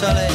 Sole.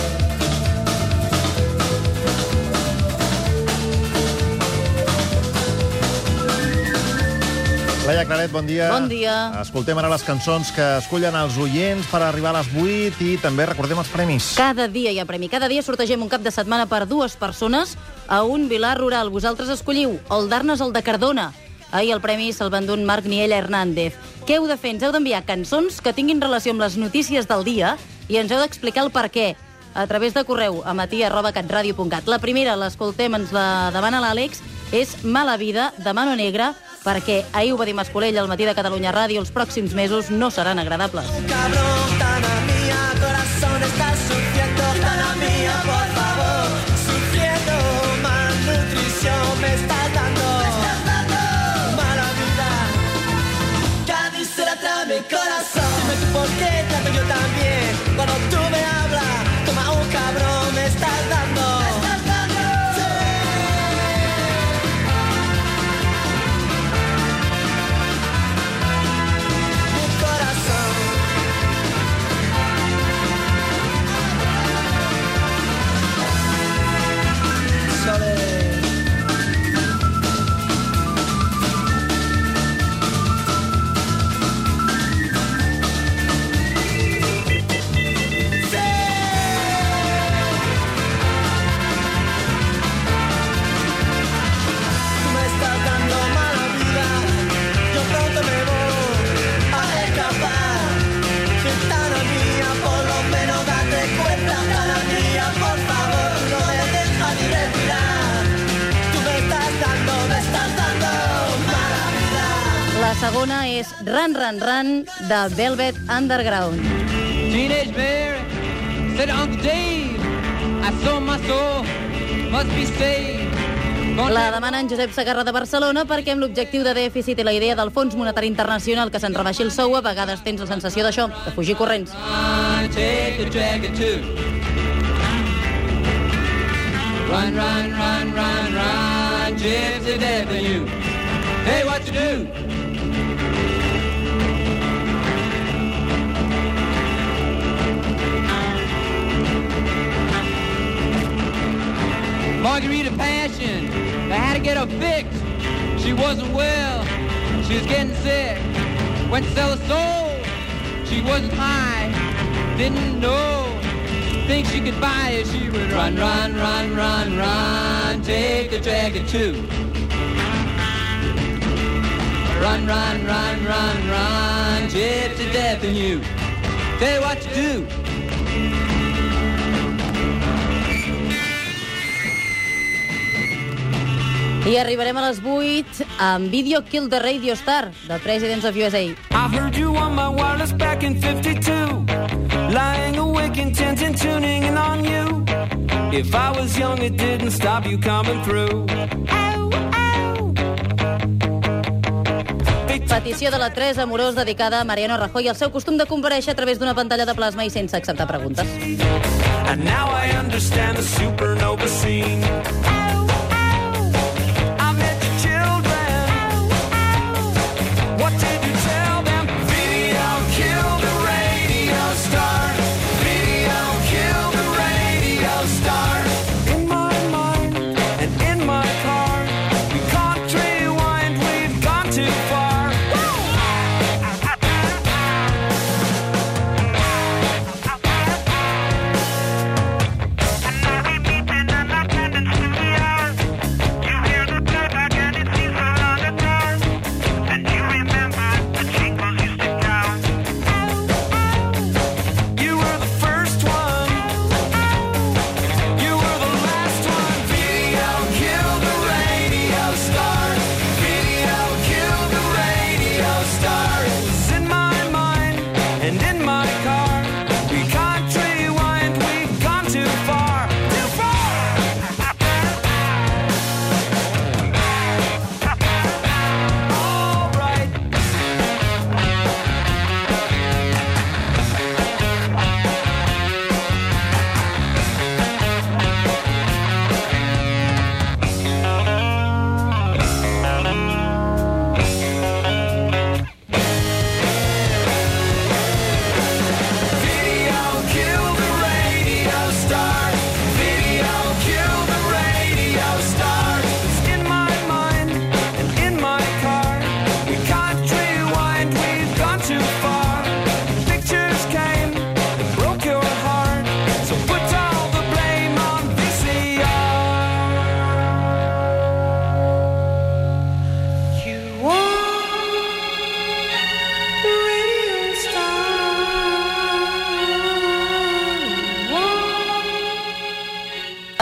Laia Claret, bon dia. Bon dia. Escoltem ara les cançons que escullen els oients per arribar a les 8 i també recordem els premis. Cada dia hi ha premi. Cada dia sortegem un cap de setmana per dues persones a un vilar rural. Vosaltres escolliu el d'Arnes, el de Cardona. Ahir el premi se'l van dur Marc Niella Hernández. Què heu de fer? Ens heu d'enviar cançons que tinguin relació amb les notícies del dia i ens heu d'explicar el per què a través de correu a matí.catradio.cat. La primera, l'escoltem, ens la demana l'Àlex, és Mala vida, de Mano Negra, perquè ahir ho va dir Mascolell al matí de Catalunya Ràdio, els pròxims mesos no seran agradables. Cabrón, Tana mía, corazón está sufriendo. Tana mía, segona és Run, Run, Run, de Velvet Underground. Teenage Mary said, Uncle Dave, I saw my soul must be saved. La take a demana en Josep Sagarra de Barcelona perquè amb l'objectiu de dèficit i la idea del Fons Monetari Internacional que se'n rebaixi el sou, a vegades tens la sensació d'això, de fugir corrents. run. Run, run, run, run, run, gypsy you. Hey, what you do? Get her fixed. She wasn't well, she was getting sick. Went to sell her soul, she wasn't high, didn't know. Think she could buy it, she would run, run, run, run, run, take a dragon too. Run, run, run, run, run, gypsy death in you. Tell you what you do. I arribarem a les 8 amb Video Kill the Radio Star, de Presidents of USA. I heard you on my wireless back in 52. Lying awake intent and tuning in on you. If I was young, it didn't stop you coming through. Petició de la 3 amorós dedicada a Mariano Rajoy i el seu costum de compareixer a través d'una pantalla de plasma i sense acceptar preguntes. And now I understand the supernova scene.